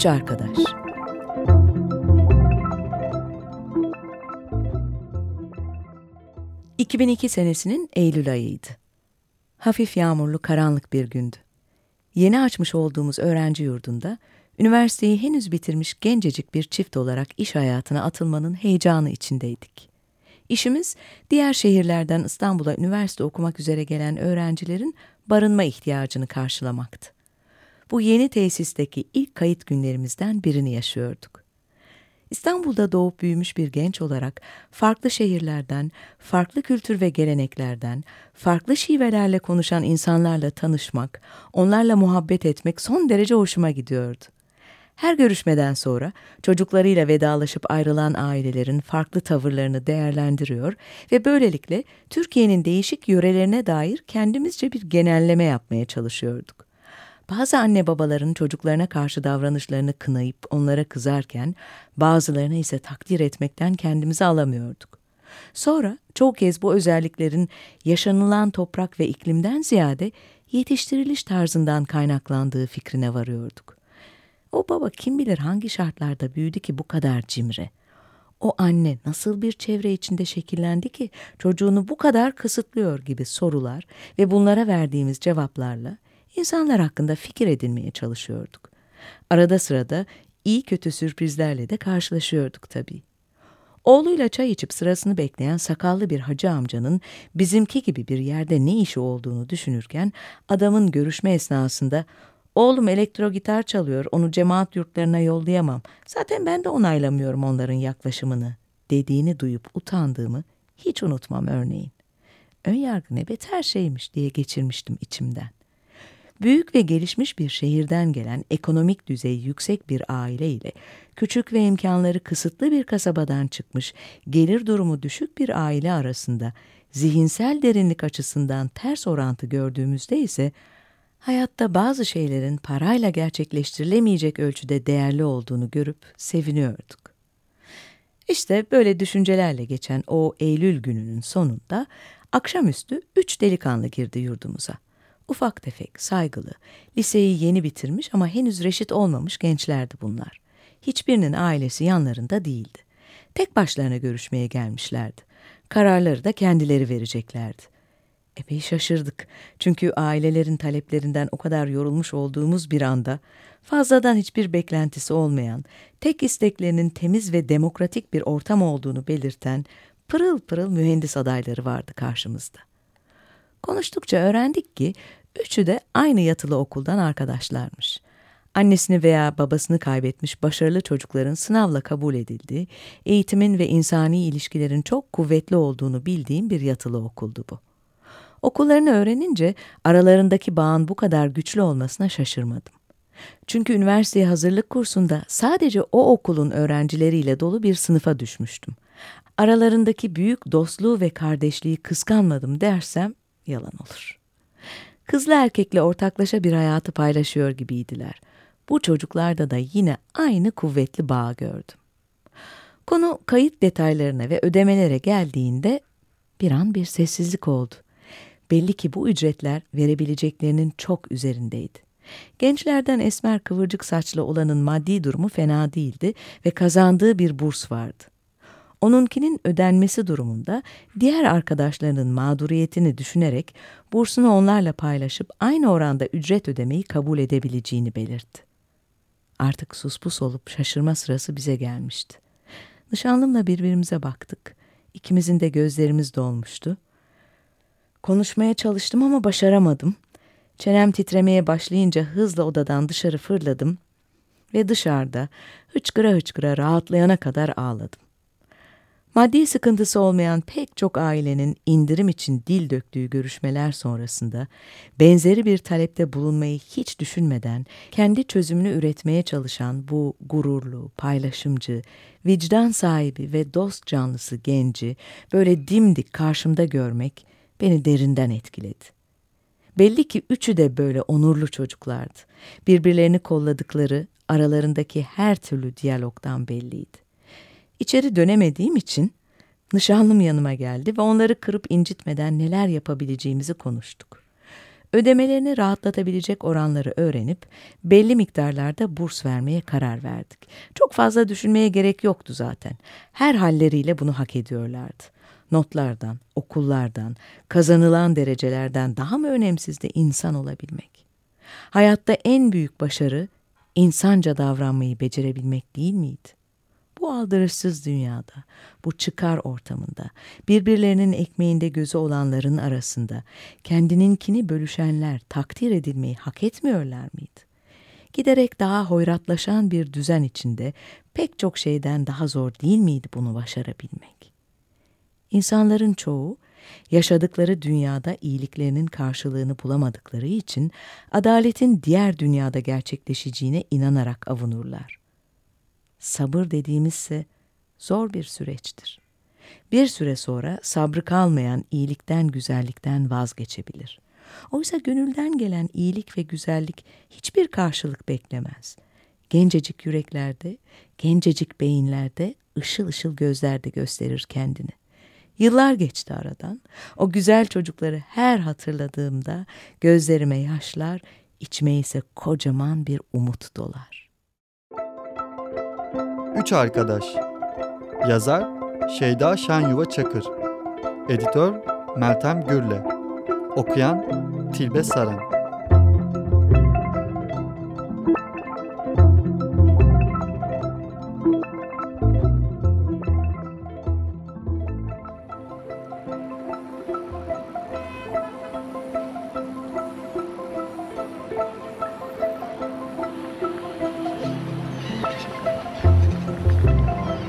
Üç Arkadaş ...2002 senesinin Eylül ayıydı. Hafif yağmurlu karanlık bir gündü. Yeni açmış olduğumuz öğrenci yurdunda... ...üniversiteyi henüz bitirmiş gencecik bir çift olarak iş hayatına atılmanın heyecanı içindeydik. İşimiz diğer şehirlerden İstanbul'a üniversite okumak üzere gelen öğrencilerin barınma ihtiyacını karşılamaktı bu yeni tesisteki ilk kayıt günlerimizden birini yaşıyorduk. İstanbul'da doğup büyümüş bir genç olarak farklı şehirlerden, farklı kültür ve geleneklerden, farklı şivelerle konuşan insanlarla tanışmak, onlarla muhabbet etmek son derece hoşuma gidiyordu. Her görüşmeden sonra çocuklarıyla vedalaşıp ayrılan ailelerin farklı tavırlarını değerlendiriyor ve böylelikle Türkiye'nin değişik yörelerine dair kendimizce bir genelleme yapmaya çalışıyorduk. Bazı anne babaların çocuklarına karşı davranışlarını kınayıp onlara kızarken bazılarını ise takdir etmekten kendimizi alamıyorduk. Sonra çoğu kez bu özelliklerin yaşanılan toprak ve iklimden ziyade yetiştiriliş tarzından kaynaklandığı fikrine varıyorduk. O baba kim bilir hangi şartlarda büyüdü ki bu kadar cimri. O anne nasıl bir çevre içinde şekillendi ki çocuğunu bu kadar kısıtlıyor gibi sorular ve bunlara verdiğimiz cevaplarla insanlar hakkında fikir edinmeye çalışıyorduk. Arada sırada iyi kötü sürprizlerle de karşılaşıyorduk tabii. Oğluyla çay içip sırasını bekleyen sakallı bir hacı amcanın bizimki gibi bir yerde ne işi olduğunu düşünürken adamın görüşme esnasında Oğlum elektro gitar çalıyor, onu cemaat yurtlarına yollayamam. Zaten ben de onaylamıyorum onların yaklaşımını dediğini duyup utandığımı hiç unutmam örneğin. Ön yargı ne beter şeymiş diye geçirmiştim içimden. Büyük ve gelişmiş bir şehirden gelen ekonomik düzeyi yüksek bir aile ile küçük ve imkanları kısıtlı bir kasabadan çıkmış, gelir durumu düşük bir aile arasında zihinsel derinlik açısından ters orantı gördüğümüzde ise hayatta bazı şeylerin parayla gerçekleştirilemeyecek ölçüde değerli olduğunu görüp seviniyorduk. İşte böyle düşüncelerle geçen o Eylül gününün sonunda akşamüstü üç delikanlı girdi yurdumuza. Ufak tefek, saygılı, liseyi yeni bitirmiş ama henüz reşit olmamış gençlerdi bunlar. Hiçbirinin ailesi yanlarında değildi. Tek başlarına görüşmeye gelmişlerdi. Kararları da kendileri vereceklerdi. Epey şaşırdık. Çünkü ailelerin taleplerinden o kadar yorulmuş olduğumuz bir anda fazladan hiçbir beklentisi olmayan, tek isteklerinin temiz ve demokratik bir ortam olduğunu belirten pırıl pırıl mühendis adayları vardı karşımızda. Konuştukça öğrendik ki Üçü de aynı yatılı okuldan arkadaşlarmış. Annesini veya babasını kaybetmiş başarılı çocukların sınavla kabul edildiği, eğitimin ve insani ilişkilerin çok kuvvetli olduğunu bildiğim bir yatılı okuldu bu. Okullarını öğrenince aralarındaki bağın bu kadar güçlü olmasına şaşırmadım. Çünkü üniversiteye hazırlık kursunda sadece o okulun öğrencileriyle dolu bir sınıfa düşmüştüm. Aralarındaki büyük dostluğu ve kardeşliği kıskanmadım dersem yalan olur kızlı erkekle ortaklaşa bir hayatı paylaşıyor gibiydiler. Bu çocuklarda da yine aynı kuvvetli bağ gördüm. Konu kayıt detaylarına ve ödemelere geldiğinde bir an bir sessizlik oldu. Belli ki bu ücretler verebileceklerinin çok üzerindeydi. Gençlerden esmer kıvırcık saçlı olanın maddi durumu fena değildi ve kazandığı bir burs vardı. Onunkinin ödenmesi durumunda diğer arkadaşlarının mağduriyetini düşünerek bursunu onlarla paylaşıp aynı oranda ücret ödemeyi kabul edebileceğini belirtti. Artık suspus olup şaşırma sırası bize gelmişti. Nişanlımla birbirimize baktık. İkimizin de gözlerimiz dolmuştu. Konuşmaya çalıştım ama başaramadım. Çenem titremeye başlayınca hızla odadan dışarı fırladım ve dışarıda hıçkıra hıçkıra rahatlayana kadar ağladım. Maddi sıkıntısı olmayan pek çok ailenin indirim için dil döktüğü görüşmeler sonrasında benzeri bir talepte bulunmayı hiç düşünmeden kendi çözümünü üretmeye çalışan bu gururlu, paylaşımcı, vicdan sahibi ve dost canlısı genci böyle dimdik karşımda görmek beni derinden etkiledi. Belli ki üçü de böyle onurlu çocuklardı. Birbirlerini kolladıkları aralarındaki her türlü diyalogdan belliydi. İçeri dönemediğim için nişanlım yanıma geldi ve onları kırıp incitmeden neler yapabileceğimizi konuştuk. Ödemelerini rahatlatabilecek oranları öğrenip belli miktarlarda burs vermeye karar verdik. Çok fazla düşünmeye gerek yoktu zaten. Her halleriyle bunu hak ediyorlardı. Notlardan, okullardan, kazanılan derecelerden daha mı önemsiz de insan olabilmek? Hayatta en büyük başarı insanca davranmayı becerebilmek değil miydi? Bu aldırışsız dünyada, bu çıkar ortamında, birbirlerinin ekmeğinde gözü olanların arasında kendininkini bölüşenler takdir edilmeyi hak etmiyorlar mıydı? Giderek daha hoyratlaşan bir düzen içinde pek çok şeyden daha zor değil miydi bunu başarabilmek? İnsanların çoğu yaşadıkları dünyada iyiliklerinin karşılığını bulamadıkları için adaletin diğer dünyada gerçekleşeceğine inanarak avunurlar. Sabır dediğimizse zor bir süreçtir. Bir süre sonra sabrı kalmayan iyilikten güzellikten vazgeçebilir. Oysa gönülden gelen iyilik ve güzellik hiçbir karşılık beklemez. Gencecik yüreklerde, gencecik beyinlerde, ışıl ışıl gözlerde gösterir kendini. Yıllar geçti aradan. O güzel çocukları her hatırladığımda gözlerime yaşlar, içime ise kocaman bir umut dolar. Üç Arkadaş. Yazar Şeyda Şenyuva Çakır. Editör Meltem Gürle. Okuyan Tilbe Saran